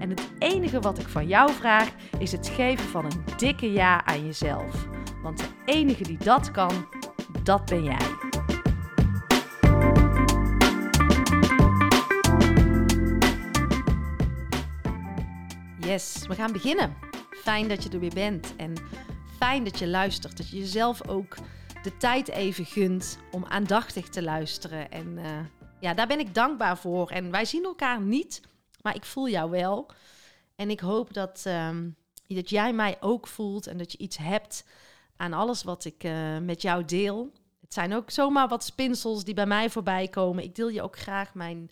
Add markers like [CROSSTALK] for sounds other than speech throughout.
En het enige wat ik van jou vraag is het geven van een dikke ja aan jezelf. Want de enige die dat kan, dat ben jij. Yes, we gaan beginnen. Fijn dat je er weer bent en fijn dat je luistert. Dat je jezelf ook de tijd even gunt om aandachtig te luisteren. En uh, ja, daar ben ik dankbaar voor. En wij zien elkaar niet, maar ik voel jou wel. En ik hoop dat, um, dat jij mij ook voelt en dat je iets hebt aan alles wat ik uh, met jou deel. Het zijn ook zomaar wat spinsels die bij mij voorbij komen. Ik deel je ook graag mijn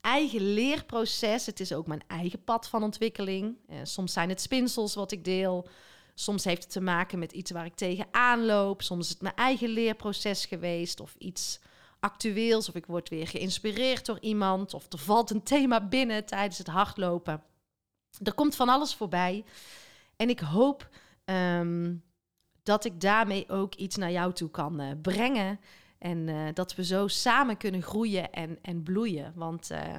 eigen leerproces. Het is ook mijn eigen pad van ontwikkeling. Uh, soms zijn het spinsels wat ik deel. Soms heeft het te maken met iets waar ik tegenaan loop. Soms is het mijn eigen leerproces geweest of iets actueels. Of ik word weer geïnspireerd door iemand. Of er valt een thema binnen tijdens het hardlopen. Er komt van alles voorbij. En ik hoop um, dat ik daarmee ook iets naar jou toe kan uh, brengen. En uh, dat we zo samen kunnen groeien en, en bloeien. Want uh,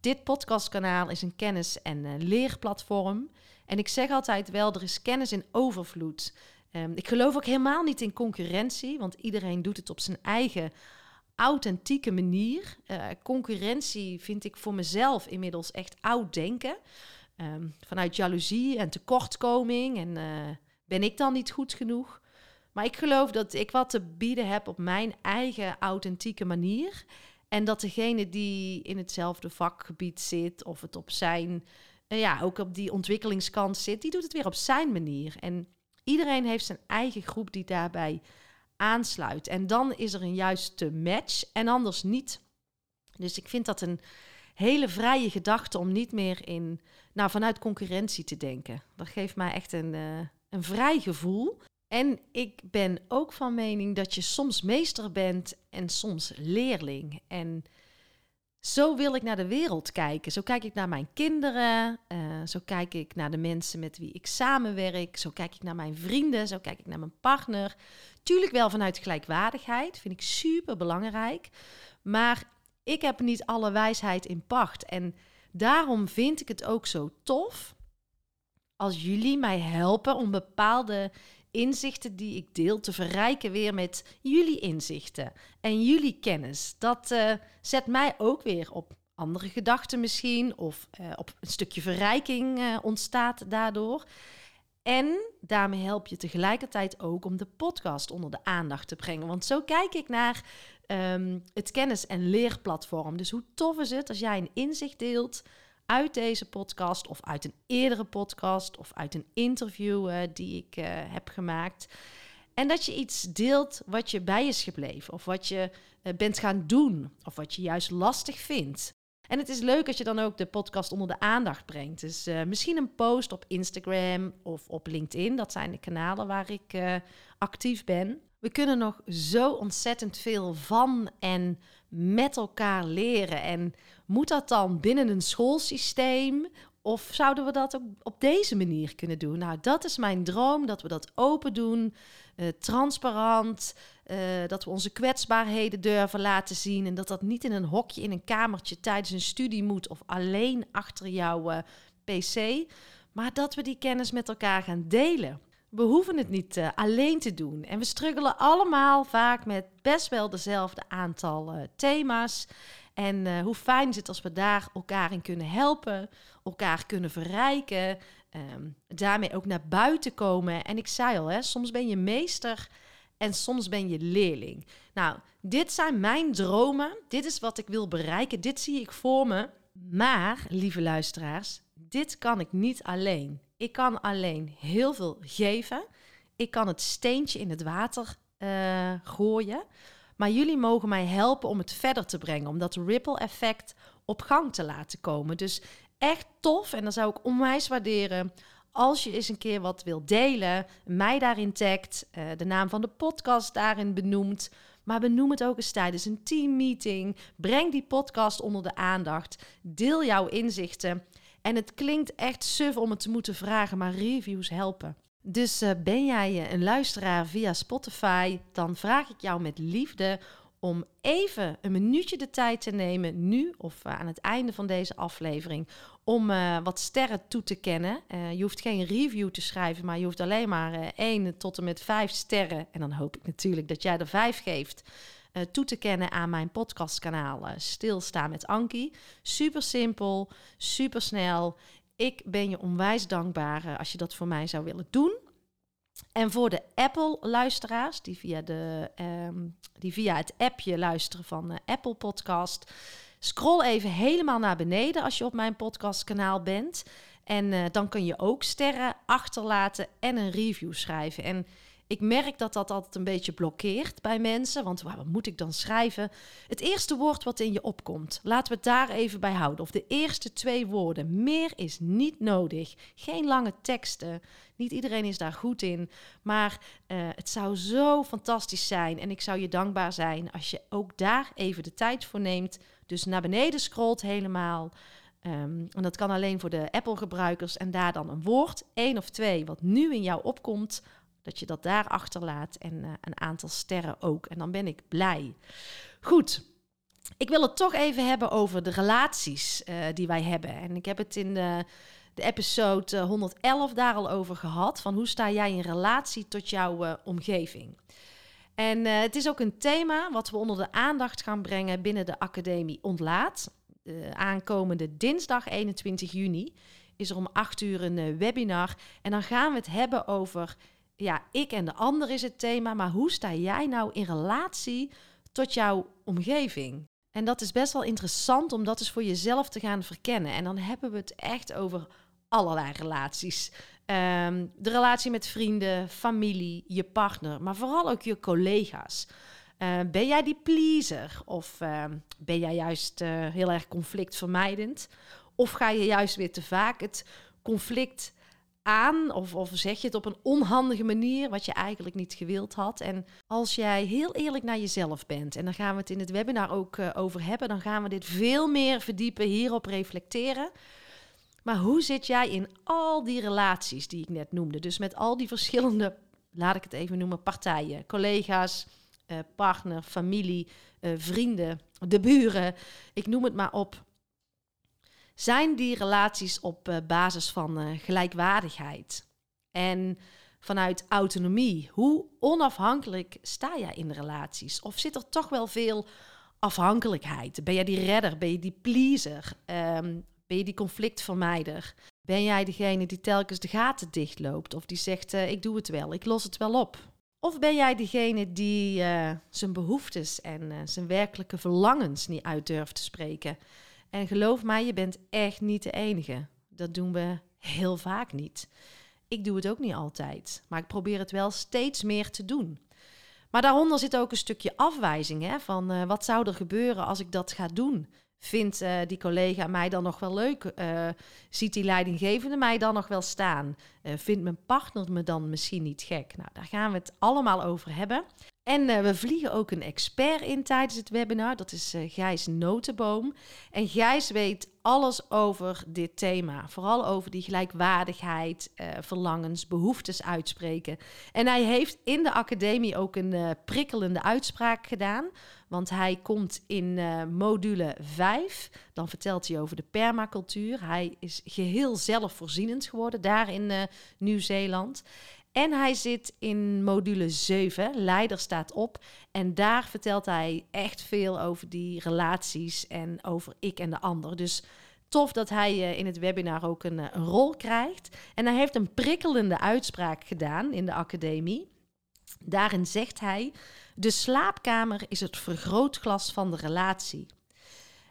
dit podcastkanaal is een kennis- en leerplatform. En ik zeg altijd wel, er is kennis in overvloed. Um, ik geloof ook helemaal niet in concurrentie, want iedereen doet het op zijn eigen authentieke manier. Uh, concurrentie vind ik voor mezelf inmiddels echt oud denken. Um, vanuit jaloezie en tekortkoming. En uh, ben ik dan niet goed genoeg? Maar ik geloof dat ik wat te bieden heb op mijn eigen authentieke manier. En dat degene die in hetzelfde vakgebied zit of het op zijn, uh, ja, ook op die ontwikkelingskant zit, die doet het weer op zijn manier. En iedereen heeft zijn eigen groep die daarbij aansluit. En dan is er een juiste match en anders niet. Dus ik vind dat een hele vrije gedachte om niet meer in, nou, vanuit concurrentie te denken. Dat geeft mij echt een, uh, een vrij gevoel. En ik ben ook van mening dat je soms meester bent en soms leerling. En zo wil ik naar de wereld kijken. Zo kijk ik naar mijn kinderen. Uh, zo kijk ik naar de mensen met wie ik samenwerk. Zo kijk ik naar mijn vrienden. Zo kijk ik naar mijn partner. Tuurlijk wel vanuit gelijkwaardigheid. Vind ik super belangrijk. Maar ik heb niet alle wijsheid in pacht. En daarom vind ik het ook zo tof als jullie mij helpen om bepaalde inzichten die ik deel te verrijken weer met jullie inzichten en jullie kennis. Dat uh, zet mij ook weer op andere gedachten misschien of uh, op een stukje verrijking uh, ontstaat daardoor. En daarmee help je tegelijkertijd ook om de podcast onder de aandacht te brengen. Want zo kijk ik naar um, het kennis- en leerplatform. Dus hoe tof is het als jij een inzicht deelt uit deze podcast of uit een eerdere podcast of uit een interview uh, die ik heb gemaakt. En dat je iets deelt wat je bij is gebleven of wat je bent gaan doen of wat je juist lastig vindt. En het is leuk als je dan ook de podcast onder de aandacht brengt. Dus misschien een post op Instagram of op LinkedIn. Dat zijn de kanalen waar ik actief ben. We kunnen nog zo ontzettend veel van en met elkaar leren. En moet dat dan binnen een schoolsysteem? Of zouden we dat ook op deze manier kunnen doen? Nou, dat is mijn droom, dat we dat open doen, uh, transparant, uh, dat we onze kwetsbaarheden durven laten zien en dat dat niet in een hokje in een kamertje tijdens een studie moet of alleen achter jouw uh, pc, maar dat we die kennis met elkaar gaan delen. We hoeven het niet alleen te doen. En we struggelen allemaal vaak met best wel dezelfde aantal thema's. En uh, hoe fijn is het als we daar elkaar in kunnen helpen, elkaar kunnen verrijken, um, daarmee ook naar buiten komen. En ik zei al, hè, soms ben je meester en soms ben je leerling. Nou, dit zijn mijn dromen. Dit is wat ik wil bereiken. Dit zie ik voor me. Maar, lieve luisteraars, dit kan ik niet alleen. Ik kan alleen heel veel geven. Ik kan het steentje in het water uh, gooien. Maar jullie mogen mij helpen om het verder te brengen, om dat ripple effect op gang te laten komen. Dus echt tof en dan zou ik onwijs waarderen als je eens een keer wat wil delen, mij daarin tagt, uh, de naam van de podcast daarin benoemt. Maar benoem het ook eens tijdens een teammeeting. Breng die podcast onder de aandacht. Deel jouw inzichten. En het klinkt echt suf om het te moeten vragen, maar reviews helpen. Dus uh, ben jij een luisteraar via Spotify, dan vraag ik jou met liefde om even een minuutje de tijd te nemen, nu of uh, aan het einde van deze aflevering, om wat sterren toe te kennen. Je hoeft geen review te schrijven, maar je hoeft alleen maar uh, één tot en met vijf sterren. En dan hoop ik natuurlijk dat jij er vijf geeft. toe te kennen aan mijn podcastkanaal Stilstaan met Ankie. Super simpel, super snel. Ik ben je onwijs dankbaar als je dat voor mij zou willen doen. En voor de Apple-luisteraars, die, via de, um, die via het appje luisteren van Apple Podcast, scroll even helemaal naar beneden als je op mijn podcastkanaal bent. En uh, dan kun je ook sterren achterlaten en een review schrijven. En ik merk dat dat altijd een beetje blokkeert bij mensen. Want wat moet ik dan schrijven? Het eerste woord wat in je opkomt. Laten we het daar even bij houden. Of de eerste twee woorden. Meer is niet nodig. Geen lange teksten. Niet iedereen is daar goed in. Maar uh, het zou zo fantastisch zijn. En ik zou je dankbaar zijn als je ook daar even de tijd voor neemt. Dus naar beneden scrolt helemaal. Um, en dat kan alleen voor de Apple-gebruikers. En daar dan een woord, één of twee, wat nu in jou opkomt dat je dat daar achterlaat en uh, een aantal sterren ook. En dan ben ik blij. Goed. Ik wil het toch even hebben over de relaties uh, die wij hebben. En ik heb het in de, de episode 111 daar al over gehad. Van hoe sta jij in relatie tot jouw uh, omgeving? En het is ook een thema wat we onder de aandacht gaan brengen binnen de Academie Ontlaat. aankomende dinsdag 21 juni is er om 8 uur een webinar. En dan gaan we het hebben over ja, ik en de ander is het thema, maar hoe sta jij nou in relatie tot jouw omgeving? En dat is best wel interessant om dat eens voor jezelf te gaan verkennen. En dan hebben we het echt over allerlei relaties. Ehm, de relatie met vrienden, familie, je partner, maar vooral ook je collega's. Uh, ben jij die pleaser of uh, ben jij juist uh, heel erg conflictvermijdend? Of ga je juist weer te vaak het conflict aan of, of zeg je het op een onhandige manier wat je eigenlijk niet gewild had. En als jij heel eerlijk naar jezelf bent, en daar gaan we het in het webinar ook uh, over hebben, dan gaan we dit veel meer verdiepen, hierop reflecteren. Maar hoe zit jij in al die relaties die ik net noemde? Dus met al die verschillende, laat ik het even noemen, partijen, collega's, uh, partner, familie, uh, vrienden, de buren, ik noem het maar op. Zijn die relaties op uh, basis van uh, gelijkwaardigheid en vanuit autonomie? Hoe onafhankelijk sta jij in de relaties? Of zit er toch wel veel afhankelijkheid? Ben jij die redder? Ben je die pleaser? Um, ben je die conflictvermijder? Ben jij degene die telkens de gaten dichtloopt? Of die zegt, uh, ik doe het wel, ik los het wel op? Of ben jij degene die zijn behoeftes en zijn werkelijke verlangens niet uit durft te spreken? En geloof mij, je bent echt niet de enige. Dat doen we heel vaak niet. Ik doe het ook niet altijd, maar ik probeer het wel steeds meer te doen. Maar daaronder zit ook een stukje afwijzing hè, van uh, wat zou er gebeuren als ik dat ga doen? Vindt uh, die collega mij dan nog wel leuk? Uh, ziet die leidinggevende mij dan nog wel staan? vindt mijn partner me dan misschien niet gek? Nou, daar gaan we het allemaal over hebben. En uh, we vliegen ook een expert in tijdens het webinar. Dat is uh, Gijs Notenboom. En Gijs weet alles over dit thema. Vooral over die gelijkwaardigheid, uh, verlangens, behoeftes uitspreken. En hij heeft in de academie ook een prikkelende uitspraak gedaan. Want hij komt in module 5. Dan vertelt hij over de permacultuur. Hij is geheel zelfvoorzienend geworden daar in Nieuw-Zeeland. En hij zit in module 7, Leider staat op. En daar vertelt hij echt veel over die relaties en over ik en de ander. Dus tof dat hij uh, in het webinar ook een, een rol krijgt. En hij heeft een prikkelende uitspraak gedaan in de academie. Daarin zegt hij: De slaapkamer is het vergrootglas van de relatie.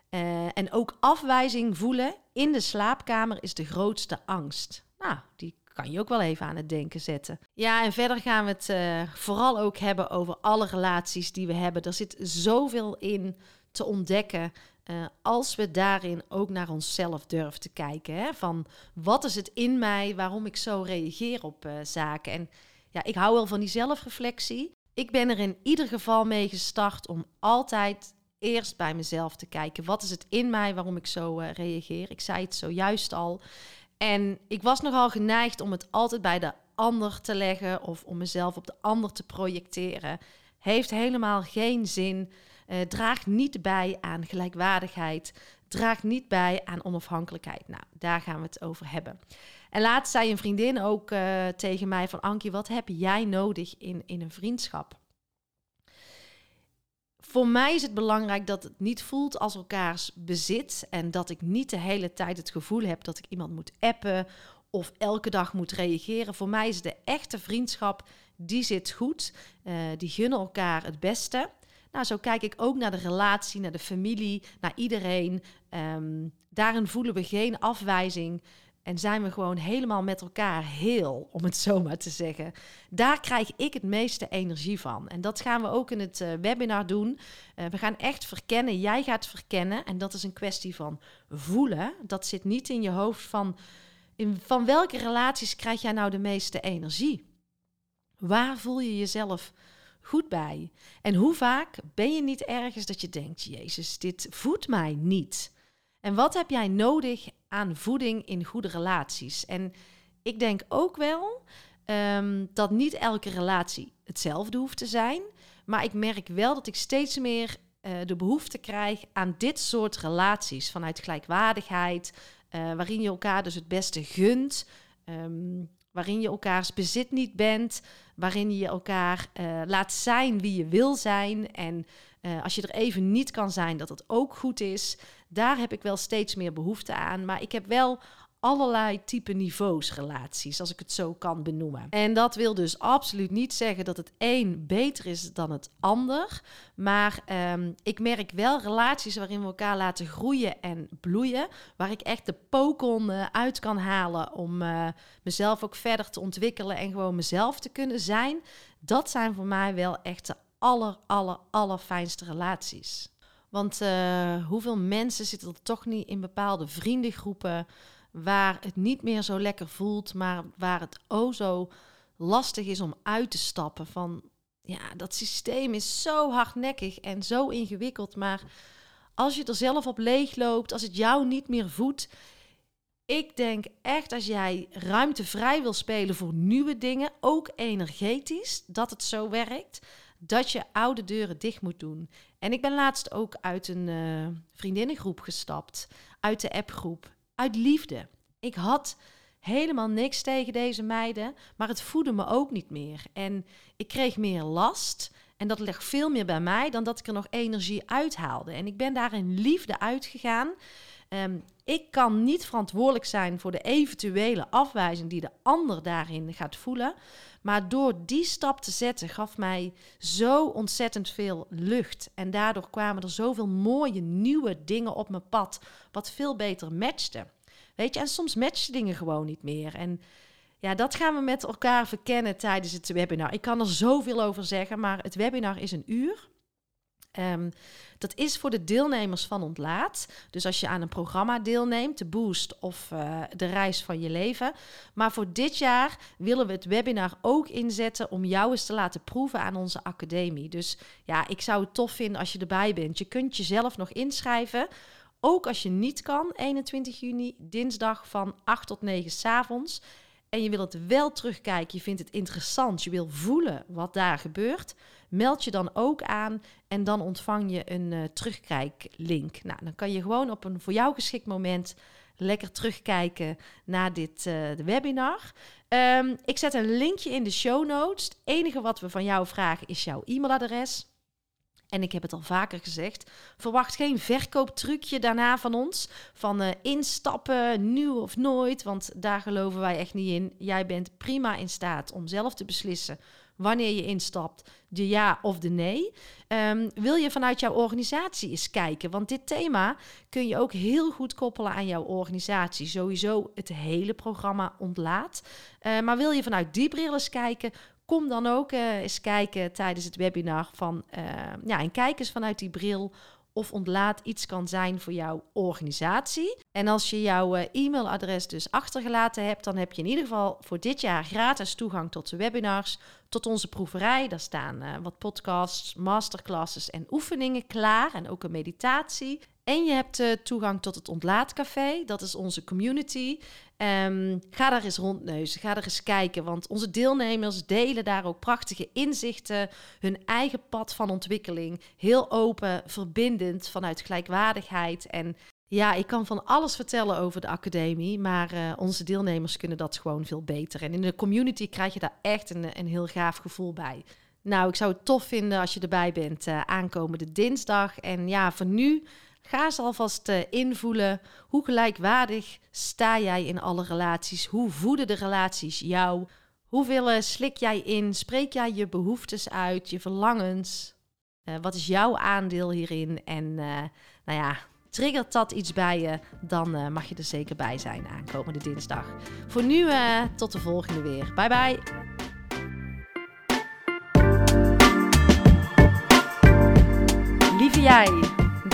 Uh, en ook afwijzing voelen in de slaapkamer is de grootste angst. Nou, die kan je ook wel even aan het denken zetten. Ja, en verder gaan we het uh, vooral ook hebben over alle relaties die we hebben. Er zit zoveel in te ontdekken. Uh, als we daarin ook naar onszelf durven te kijken. Hè? Van wat is het in mij waarom ik zo reageer op uh, zaken? En ja, ik hou wel van die zelfreflectie. Ik ben er in ieder geval mee gestart om altijd eerst bij mezelf te kijken. Wat is het in mij waarom ik zo reageer? Ik zei het zojuist al. En ik was nogal geneigd om het altijd bij de ander te leggen of om mezelf op de ander te projecteren. Heeft helemaal geen zin. Uh, draagt niet bij aan gelijkwaardigheid. Draagt niet bij aan onafhankelijkheid. Nou, daar gaan we het over hebben. En laatst zei een vriendin ook uh, tegen mij van... Ankie, wat heb jij nodig in, in een vriendschap? Voor mij is het belangrijk dat het niet voelt als elkaars bezit... en dat ik niet de hele tijd het gevoel heb dat ik iemand moet appen... of elke dag moet reageren. Voor mij is de echte vriendschap, die zit goed. Uh, die gunnen elkaar het beste... Nou, zo kijk ik ook naar de relatie, naar de familie, naar iedereen. Um, daarin voelen we geen afwijzing. En zijn we gewoon helemaal met elkaar heel, om het [LAUGHS] zo maar te zeggen. Daar krijg ik het meeste energie van. En dat gaan we ook in het uh, webinar doen. Uh, we gaan echt verkennen. Jij gaat verkennen. En dat is een kwestie van voelen. Dat zit niet in je hoofd van... In, van welke relaties krijg jij nou de meeste energie? Waar voel je jezelf goed bij? En hoe vaak ben je niet ergens dat je denkt: Jezus, dit voedt mij niet? En wat heb jij nodig aan voeding in goede relaties? En ik denk ook wel um, dat niet elke relatie hetzelfde hoeft te zijn. Maar ik merk wel dat ik steeds meer uh, de behoefte krijg aan dit soort relaties. Vanuit gelijkwaardigheid, uh, waarin je elkaar dus het beste gunt. Um, waarin je elkaars bezit niet bent, waarin je elkaar uh, laat zijn wie je wil zijn. En als je er even niet kan zijn, dat het ook goed is. Daar heb ik wel steeds meer behoefte aan. Maar ik heb wel allerlei type niveaus relaties, als ik het zo kan benoemen. En dat wil dus absoluut niet zeggen dat het een beter is dan het ander. Maar um, ik merk wel relaties waarin we elkaar laten groeien en bloeien. Waar ik echt de pokon uh, uit kan halen om uh, mezelf ook verder te ontwikkelen en gewoon mezelf te kunnen zijn. Dat zijn voor mij wel echt de aller, aller, allerfijnste relaties. Want uh, hoeveel mensen zitten er toch niet in bepaalde vriendengroepen waar het niet meer zo lekker voelt, maar waar het o zo lastig is om uit te stappen van ja, dat systeem is zo hardnekkig en zo ingewikkeld, maar als je er zelf op leeg loopt, als het jou niet meer voedt, ik denk echt als jij ruimtevrij wil spelen voor nieuwe dingen, ook energetisch, dat het zo werkt, dat je oude deuren dicht moet doen. En ik ben laatst ook uit een uh, vriendinnengroep gestapt, uit de appgroep uit liefde. Ik had helemaal niks tegen deze meiden, maar het voedde me ook niet meer. En ik kreeg meer last. En dat ligt veel meer bij mij dan dat ik er nog energie uithaalde. En ik ben daar in liefde uitgegaan. Um, ik kan niet verantwoordelijk zijn voor de eventuele afwijzing die de ander daarin gaat voelen. Maar door die stap te zetten gaf mij zo ontzettend veel lucht. En daardoor kwamen er zoveel mooie nieuwe dingen op mijn pad, wat veel beter matchte. Weet je, en soms matchen dingen gewoon niet meer. En ja, dat gaan we met elkaar verkennen tijdens het webinar. Ik kan er zoveel over zeggen, maar het webinar is een uur. Um, dat is voor de deelnemers van Ontlaat. Dus als je aan een programma deelneemt, de Boost of uh, de reis van je leven. Maar voor dit jaar willen we het webinar ook inzetten om jou eens te laten proeven aan onze academie. Dus ja, ik zou het tof vinden als je erbij bent. Je kunt jezelf nog inschrijven. Ook als je niet kan, 21 juni, dinsdag van 8 tot 9 s avonds. En je wil het wel terugkijken, je vindt het interessant, je wil voelen wat daar gebeurt, meld je dan ook aan en dan ontvang je een uh, terugkijklink. Nou, dan kan je gewoon op een voor jou geschikt moment lekker terugkijken naar dit de webinar. Um, ik zet een linkje in de show notes. Het enige wat we van jou vragen is jouw e-mailadres. En ik heb het al vaker gezegd. Verwacht geen verkooptrucje daarna van ons. Van uh, instappen, nu of nooit. Want daar geloven wij echt niet in. Jij bent prima in staat om zelf te beslissen wanneer je instapt, de ja of de nee. Um, wil je vanuit jouw organisatie eens kijken? Want dit thema kun je ook heel goed koppelen aan jouw organisatie. Sowieso het hele programma ontlaat. Uh, maar wil je vanuit die bril eens kijken? Kom dan ook uh, eens kijken tijdens het webinar van, uh, ja, en kijk eens vanuit die bril of ontlaat iets kan zijn voor jouw organisatie. En als je jouw uh, e-mailadres dus achtergelaten hebt, dan heb je in ieder geval voor dit jaar gratis toegang tot de webinars, tot onze proeverij. Daar staan wat podcasts, masterclasses en oefeningen klaar en ook een meditatie. En je hebt uh, toegang tot het Ontlaatcafé. Dat is onze community. Um, ga daar eens rondneuzen. Ga er eens kijken. Want onze deelnemers delen daar ook prachtige inzichten. Hun eigen pad van ontwikkeling. Heel open, verbindend, vanuit gelijkwaardigheid. En ja, ik kan van alles vertellen over de academie. Maar uh, onze deelnemers kunnen dat gewoon veel beter. En in de community krijg je daar echt een, een heel gaaf gevoel bij. Nou, ik zou het tof vinden als je erbij bent uh, aankomende dinsdag. En ja, voor nu Ga eens alvast uh, invoelen hoe gelijkwaardig sta jij in alle relaties? Hoe voeden de relaties jou? Hoeveel uh, slik jij in? Spreek jij je behoeftes uit, je verlangens? Uh, wat is jouw aandeel hierin? En nou ja, triggert dat iets bij je, dan mag je er zeker bij zijn aankomende dinsdag. Voor nu, tot de volgende weer. Bye bye. Lieve jij.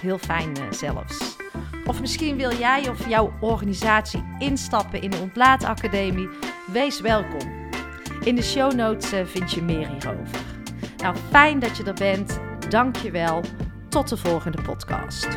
Heel fijn uh, zelfs. Of misschien wil jij of jouw organisatie instappen in de Ontlaatacademie? Wees welkom. In de show notes uh, vind je meer hierover. Nou, fijn dat je er bent. Dank je wel. Tot de volgende podcast.